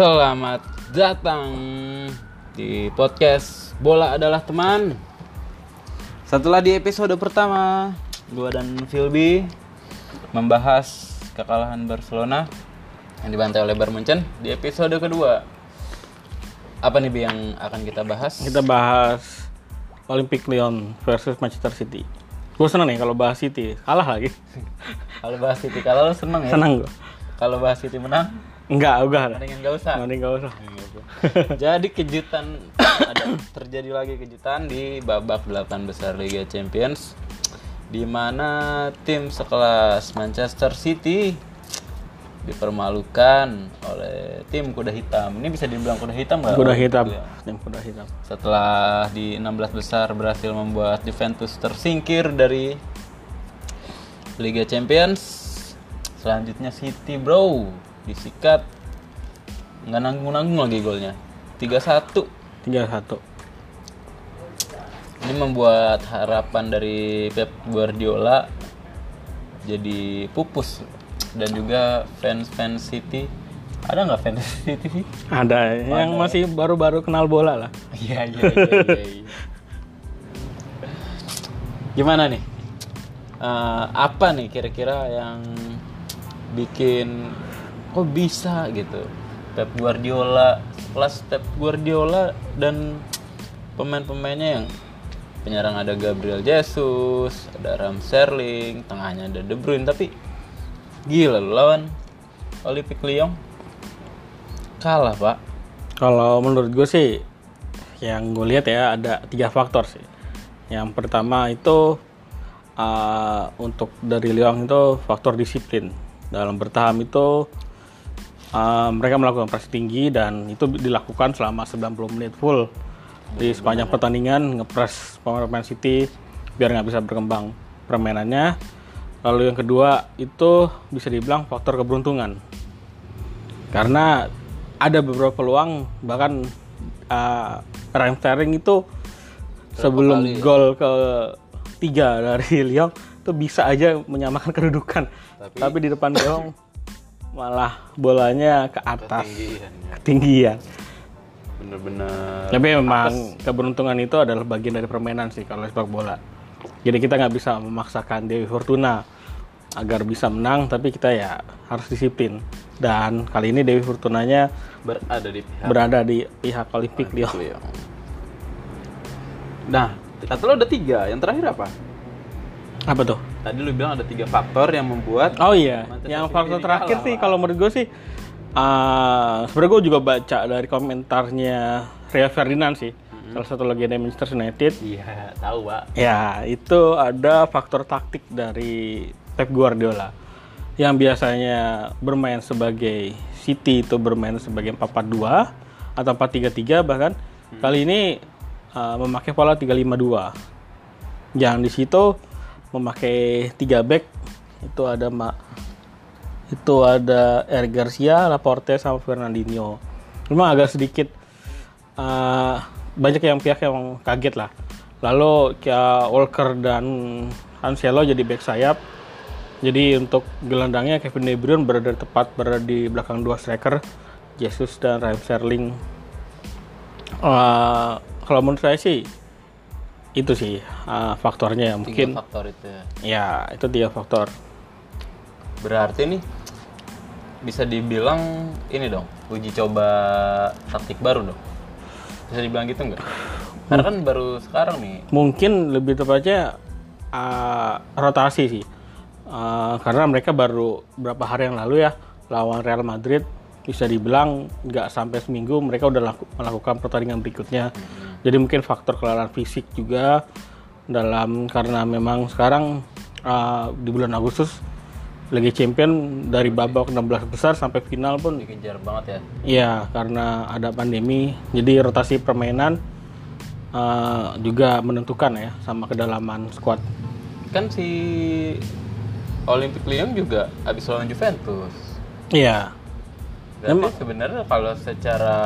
Selamat datang di podcast Bola adalah teman. Setelah di episode pertama, gua dan Philby membahas kekalahan Barcelona yang dibantai oleh Bayern Munchen. Di episode kedua, apa nih Bi yang akan kita bahas? Kita bahas Olympic Lyon versus Manchester City. Gue seneng nih kalau bahas City, kalah lagi. Kalau bahas City kalah lo seneng ya? Seneng gue. Kalau bahas City menang, Enggak, enggak. mendingan gak usah. Mending gak usah. Jadi kejutan ada terjadi lagi kejutan di babak 8 besar Liga Champions di mana tim sekelas Manchester City dipermalukan oleh tim kuda hitam. Ini bisa dibilang kuda hitam nggak? Kuda hitam. Iya. Tim kuda hitam. Setelah di 16 besar berhasil membuat Juventus tersingkir dari Liga Champions. Selanjutnya City, Bro, disikat nggak nanggung-nanggung lagi golnya. 3-1. 3-1. Ini membuat harapan dari Pep Guardiola jadi pupus dan juga fans-fans City ada nggak fans City sih? Ada yang masih baru-baru kenal bola lah. Iya iya iya. iya. Gimana nih? Eh, apa nih kira-kira yang bikin kok bisa gitu? Pep Guardiola, kelas Pep Guardiola dan pemain-pemainnya yang penyerang ada Gabriel Jesus, ada Ram Sterling, tengahnya ada De Bruyne tapi gila lawan Olympic Lyon kalah pak Kalau menurut gue sih, yang gue lihat ya ada tiga faktor sih. Yang pertama itu uh, untuk dari Lyon itu faktor disiplin dalam bertahan itu uh, mereka melakukan press tinggi dan itu dilakukan selama 90 menit full. Di sepanjang pertandingan ngepres pemain City biar nggak bisa berkembang permainannya. Lalu yang kedua itu bisa dibilang faktor keberuntungan. Karena ada beberapa peluang bahkan uh, Raheem Sterling itu sebelum gol ke tiga dari Lyon itu bisa aja menyamakan kedudukan. Tapi, di depan Lyon malah bolanya ke atas tinggian ya. ketinggian bener-bener tapi memang keberuntungan itu adalah bagian dari permainan sih kalau sepak bola jadi kita nggak bisa memaksakan Dewi Fortuna agar bisa menang tapi kita ya harus disiplin dan kali ini Dewi Fortunanya berada di pihak berada di pihak Olimpik Lyon. Nah, kata lo ada tiga. Yang terakhir apa? Apa tuh? Tadi lu bilang ada tiga faktor yang membuat oh iya Manchester yang City faktor terakhir kalah, sih kalau menurut gue sih uh, sebenarnya gue juga baca dari komentarnya Rio Ferdinand sih. Salah satu legenda Manchester United. Iya, tahu pak. Ya, itu ada faktor taktik dari Pep Guardiola yang biasanya bermain sebagai City itu bermain sebagai 4-4-2 atau 4-3-3 bahkan kali ini uh, memakai pola 3-5-2. Yang di situ memakai 3 back itu ada Ma itu ada Eric Garcia, Laporte sama Fernandinho. Memang agak sedikit uh, banyak yang pihak yang kaget lah. Lalu kayak Walker dan Cancelo jadi back sayap. Jadi untuk gelandangnya Kevin De Bruyne berada tepat berada di belakang dua striker, Jesus dan Raheem Sterling. Uh, kalau menurut saya sih itu sih uh, faktornya Tiga mungkin faktor itu ya. ya itu tiga faktor. Berarti nih bisa dibilang ini dong uji coba taktik baru dong. Bisa dibilang gitu nggak? Karena kan baru sekarang nih. Mungkin lebih tepatnya uh, rotasi sih. Uh, karena mereka baru berapa hari yang lalu ya lawan Real Madrid bisa dibilang nggak sampai seminggu mereka udah laku- melakukan pertandingan berikutnya. Jadi mungkin faktor kelelahan fisik juga dalam karena memang sekarang uh, di bulan Agustus Liga Champion dari babak 16 besar sampai final pun Dikejar banget ya. Iya, karena ada pandemi, jadi rotasi permainan eh, juga menentukan ya sama kedalaman squad. Kan si Olympic Lyon juga habis lawan Juventus. Iya, Berarti sebenarnya kalau secara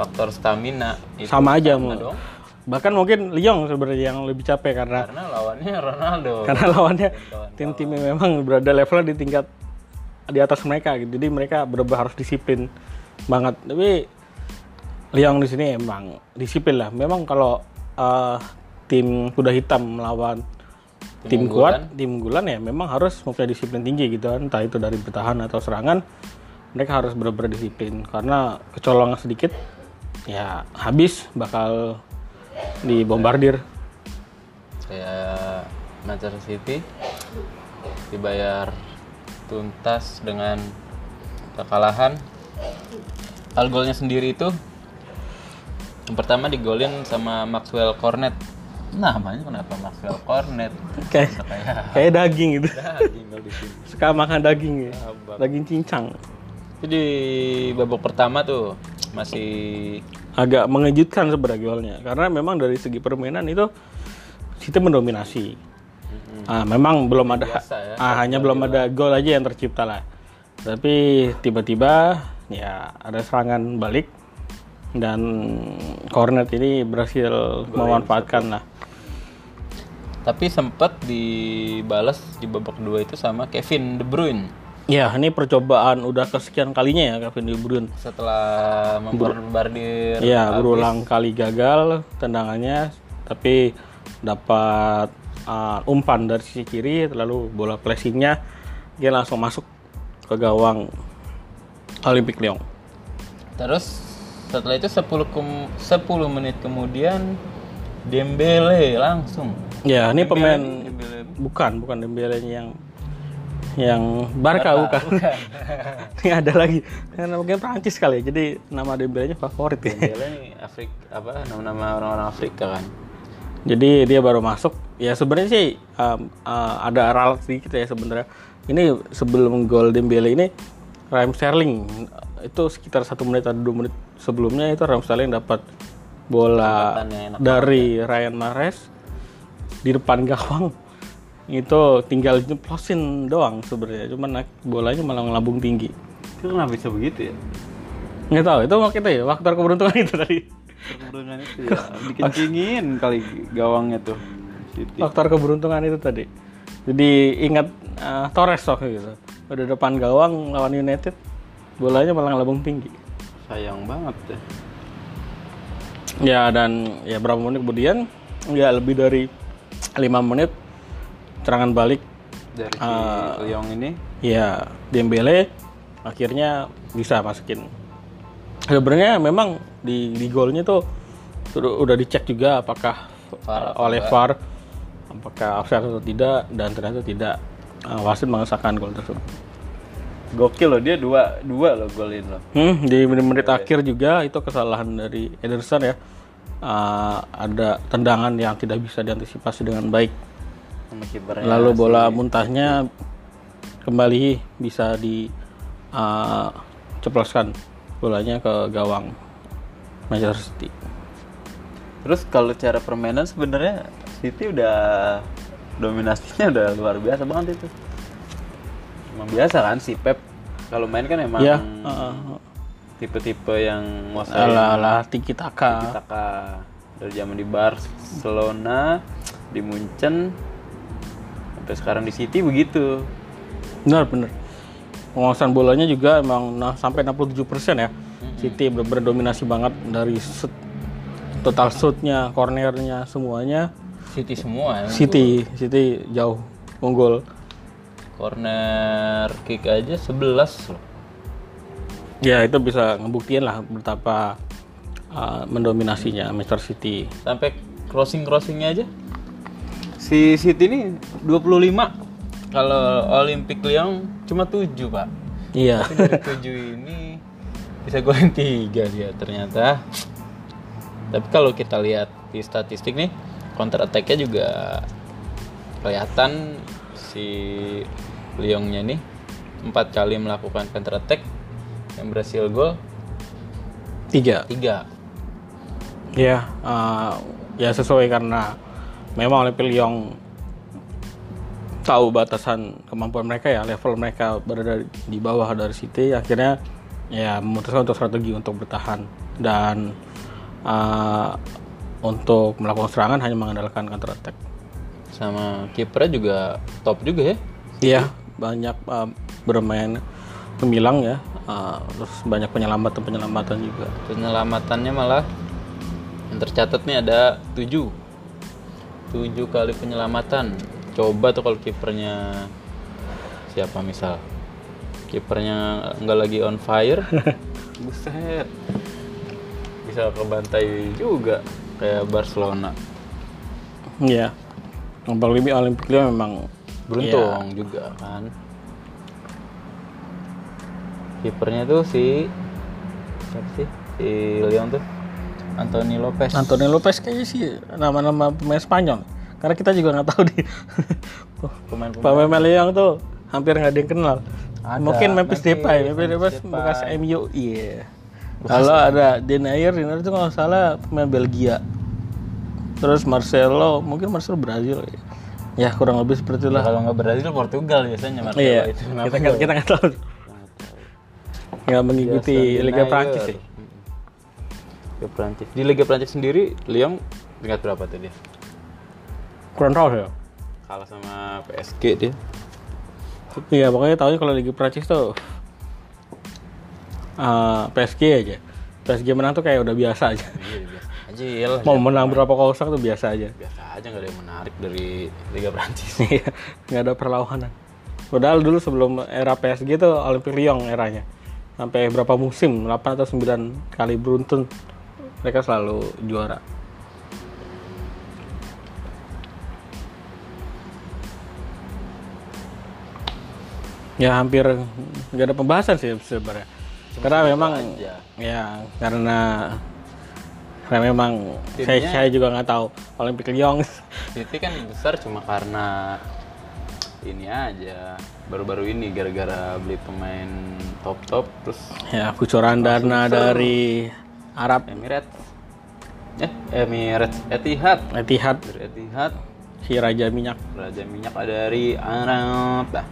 faktor stamina itu sama aja mau. dong. Bahkan mungkin Lyon sebenarnya yang lebih capek karena Karena lawannya Ronaldo. karena lawannya tim-tim yang memang berada levelnya di tingkat di atas mereka gitu. Jadi mereka benar harus disiplin banget. Tapi Lyon di sini emang disiplin lah. Memang kalau eh, tim kuda hitam melawan tim, Tim kuat, tim unggulan ya memang harus mempunyai disiplin tinggi gitu kan. Entah itu dari bertahan atau serangan, mereka harus benar-benar disiplin karena kecolongan sedikit ya habis bakal dibombardir. kayak Manchester City dibayar tuntas dengan kekalahan al golnya sendiri itu yang pertama digolin sama Maxwell Cornet namanya kenapa Maxwell Cornet Kayak kayak daging gitu. daging gol di sini Suka makan daging ya. Abang. Daging cincang. itu di babak pertama tuh masih agak mengejutkan sebenarnya golnya karena memang dari segi permainan itu City mendominasi. Ah, memang belum ada Biasa ya, ah, hanya belum ada gol aja yang tercipta lah. Tapi tiba-tiba ya ada serangan balik. Dan Cornet ini berhasil memanfaatkan lah. tapi sempat dibalas di babak kedua itu sama Kevin De Bruyne Ya, ini percobaan udah kesekian kalinya ya Kevin De Bruyne. setelah membombardir Ya, berulang kali gagal tendangannya, tapi dapat uh, umpan dari sisi kiri, lalu bola flashingnya dia langsung masuk ke gawang Olympic Lyon. Terus setelah itu 10 kem- 10 menit kemudian Dembele langsung. Ya, ini pemain Dembele bukan bukan Dembele yang yang Barca, bukan. ini ada lagi. Karena mungkin Prancis kali ya. Jadi nama Dembele-nya favorit ya. Dembele ini Afrik apa nama-nama orang-orang Afrika kan. Jadi dia baru masuk. Ya sebenarnya sih um, uh, ada ralat sedikit ya sebenarnya. Ini sebelum gol Dembele ini Raheem Sterling itu sekitar satu menit atau dua menit sebelumnya itu Raheem Sterling dapat bola dari Ryan Mahrez di depan gawang itu tinggal nyeplosin doang sebenarnya cuman bolanya malah ngelambung tinggi Itu kenapa bisa begitu ya? nggak tahu itu waktu itu ya faktor keberuntungan itu tadi Keberuntungan itu ya dikencingin kali gawangnya tuh. City. faktor keberuntungan itu tadi jadi ingat uh, Torres waktu gitu udah depan gawang lawan United bolanya malah ngelambung tinggi Sayang banget ya. ya dan ya berapa menit kemudian ya lebih dari lima menit serangan balik Dari si Ah. Lyon ini ya Dembele akhirnya bisa masukin sebenarnya memang di di golnya tuh sudah udah dicek juga apakah VAR uh, oleh VAR apakah offside atau tidak dan ternyata tidak uh, wasit mengesahkan gol tersebut gokil loh dia dua dua loh golin loh. Hmm, di menit-menit akhir juga itu kesalahan dari Ederson ya. Uh, ada tendangan yang tidak bisa diantisipasi dengan baik. Lalu bola muntahnya kembali bisa di uh, ceploskan bolanya ke gawang Manchester City. Terus kalau cara permainan sebenarnya City udah dominasinya udah luar biasa banget itu. Emang biasa kan si Pep kalau main kan emang Ya, uh, tipe-tipe yang nguasain ala ala tiki taka. Taka dari zaman di Barcelona, di Munchen, sampai sekarang di City begitu. Benar benar. Penguasaan bolanya juga emang nah, sampai 67% ya. City ber- berdominasi banget dari shoot, total shootnya, cornernya, semuanya. City semua ya. City, City jauh unggul. Corner kick aja 11 loh. Ya itu bisa ngebuktiin lah betapa uh, mendominasinya Manchester City. Sampai crossing-crossingnya aja. Si City ini 25. Kalau Olympic Lyon cuma 7, Pak. Iya. Tapi dari 7 ini bisa golin 3 dia ternyata. Tapi kalau kita lihat di statistik nih, counter attack-nya juga kelihatan si Lyonnya nih empat kali melakukan counter attack yang berhasil gol Tiga. 3. Ya, uh, ya sesuai karena memang Olympique Lyon tahu batasan kemampuan mereka ya, level mereka berada di bawah dari City, akhirnya ya memutuskan untuk strategi untuk bertahan. Dan uh, untuk melakukan serangan hanya mengandalkan counter attack. Sama kipernya juga top juga ya. Iya, banyak uh, bermain gemilang ya. Uh, terus banyak penyelamatan penyelamatan juga. Penyelamatannya malah yang tercatat nih ada 7 7 kali penyelamatan. Coba tuh kalau kipernya siapa misal kipernya nggak lagi on fire, buset. Bisa kebantai juga kayak Barcelona. Iya. Apalagi Olimpik Lyon memang Beruntung juga kan. Kipernya tuh si siapa sih? Si Lyon tuh Anthony Lopez. Antonio Lopez kayaknya sih nama-nama pemain Spanyol. Karena kita juga nggak tahu di Pemain-pemain pemain Lyon tuh hampir nggak ada yang kenal. Ada, Mungkin Memphis Memphis, Depay, Memphis Memphis Depay bekas MU. Iya. Kalau ada Denayer, Denayer itu kalau salah pemain Belgia. Terus Marcelo, mungkin Marcelo Brazil. Ya kurang lebih seperti Ya, itulah. kalau nggak Brazil Portugal biasanya Marcelo Iya. itu. Kita nggak kita nggak tahu. Nggak mengikuti Biasa Liga. Prancis sih. Liga Prancis. Di Liga Prancis sendiri Lyon peringkat berapa tuh dia? Kurang tahu ya. Kalah sama PSG dia. Iya, pokoknya tahunya kalau Liga Prancis tuh eh, PSG aja. PSG menang tuh kayak udah biasa aja. Iya, biasa ya. Mau menang berapa kosong tuh biasa aja. Biasa aja nggak ada yang menarik dari Liga Prancis. Iya, nggak ada perlawanan. Padahal dulu sebelum era PSG tuh Olympique Lyon eranya. Sampai berapa musim, 8 atau 9 kali beruntun mereka selalu juara. Ya hampir nggak ada pembahasan sih sebenarnya. Karena memang aja. ya karena karena memang saya, Timnya- saya juga nggak tahu Olympique Lyon City kan besar cuma karena ini aja baru-baru ini gara-gara beli pemain top-top terus Ya, kucuran dana dari Arab. Emirates eh Emirates Etihad. Etihad. Dari Etihad. Si Raja Minyak. Raja minyak ada dari Arab. Nah,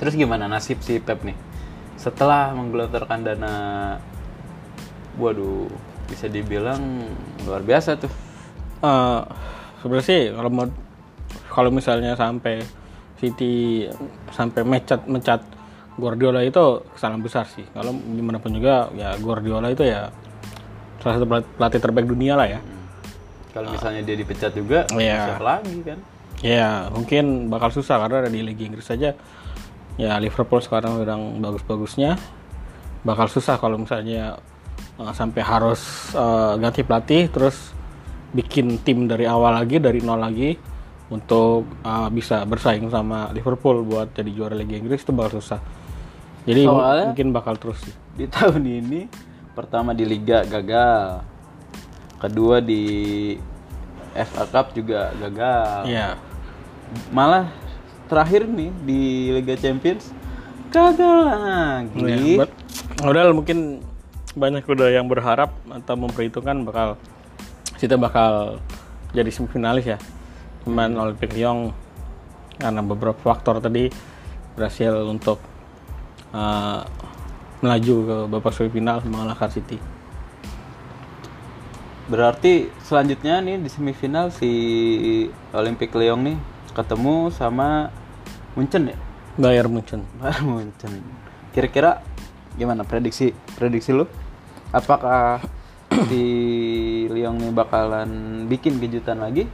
terus gimana nasib si Pep nih? Setelah menggelontorkan dana waduh bisa dibilang luar biasa tuh. Eh, sebenarnya sih kalau mau kalau misalnya sampai City sampai mecat mecat Guardiola itu kesalahan besar sih. Kalau gimana pun juga ya Guardiola itu ya salah satu pelat- pelatih terbaik dunia lah ya. kalau misalnya dia dipecat juga Iya. siapa lagi kan Ya mungkin bakal susah karena di Liga Inggris saja ya Liverpool sekarang sedang bagus-bagusnya bakal susah kalau misalnya uh, sampai harus uh, ganti pelatih terus bikin tim dari awal lagi dari nol lagi untuk uh, bisa bersaing sama Liverpool buat jadi juara Liga Inggris itu bakal susah. Jadi Soalnya- mungkin bakal terus sih. di tahun ini pertama di Liga gagal kedua di FA Cup juga gagal Iya. malah terakhir nih di Liga Champions gagal lagi Ya, Padahal mungkin banyak udah yang berharap atau memperhitungkan bakal kita bakal jadi semifinalis ya. Cuman Olympique Lyon karena beberapa faktor tadi berhasil untuk uh, melaju ke babak semifinal mengalahkan City. berarti selanjutnya nih di semifinal si Olympic Lyon nih ketemu sama Munchen ya Bayar Munchen. Bayern Munchen. Kira-kira gimana prediksi prediksi lu? Apakah si Lyon nih bakalan bikin kejutan lagi?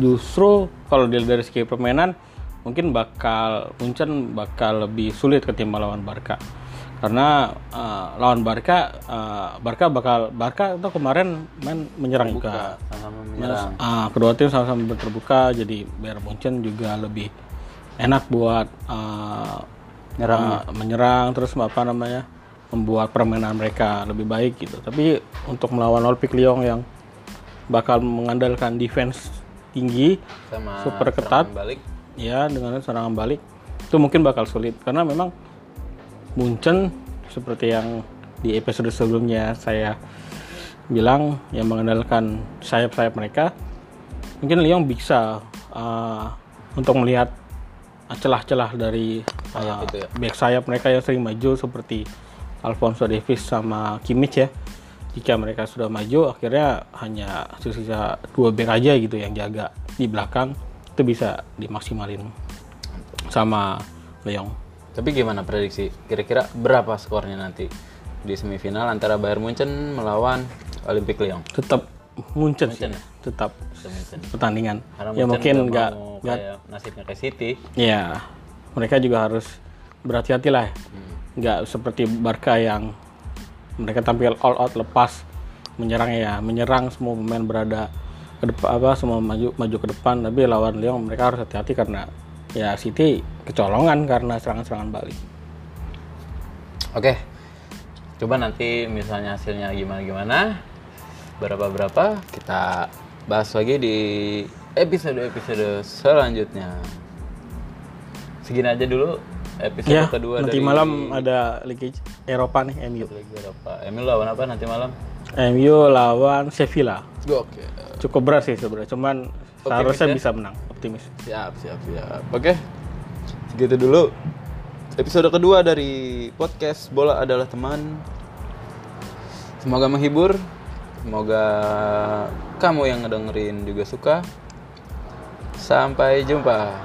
Justru kalau dilihat dari segi permainan mungkin bakal Munchen bakal lebih sulit ketimbang lawan Barca. Karena eh, lawan Barca eh, Barca bakal Barca itu kemarin main menyerang juga. Sama menyerang. Ah, kedua tim sama-sama terbuka jadi Bayern Munchen juga lebih enak buat eh, Nyerang. eh, menyerang terus apa namanya membuat permainan mereka lebih baik gitu. Tapi untuk melawan Olympique Lyon yang bakal mengandalkan defense tinggi sama super ketat. balik. ya dengan serangan balik itu mungkin bakal sulit karena memang Munchen seperti yang di episode sebelumnya saya bilang yang mengandalkan sayap-sayap mereka mungkin Lyon bisa uh, untuk melihat celah-celah dari Sayap uh, itu ya? back sayap mereka yang sering maju seperti Alfonso Davies sama Kimmich ya. Jika mereka sudah maju akhirnya hanya sisa dua back aja gitu yang jaga di belakang. Itu bisa dimaksimalin sama Lyon Tapi gimana prediksi? Kira-kira berapa skornya nanti di semifinal antara Bayern Munchen melawan Olympic Lyon? Tetap Munchen sih. Munchen ya? Tetap Munchen. pertandingan. Karena ya Munchen mungkin nggak nggak nasibnya kayak City. ya mereka juga harus berhati-hati lah. Hmm. Nggak seperti Barca yang mereka tampil all out lepas menyerang ya menyerang semua pemain berada ke depan apa semua maju maju ke depan tapi lawan Lyon mereka harus hati-hati karena ya City kecolongan karena serangan-serangan balik. Oke. Coba nanti misalnya hasilnya gimana-gimana, berapa-berapa kita bahas lagi di episode-episode selanjutnya. Segini aja dulu episode Ya, kedua nanti dari malam ada Liga Eropa nih MU. Liga Eropa. Emil lawan apa nanti malam? MU lawan Sevilla. Oke. Cukup berat sih sebenarnya, cuman seharusnya ya? bisa menang. Optimis. Siap, siap, siap. Oke. Segitu dulu. Episode kedua dari podcast Bola adalah teman. Semoga menghibur. Semoga kamu yang ngedengerin juga suka. Sampai jumpa.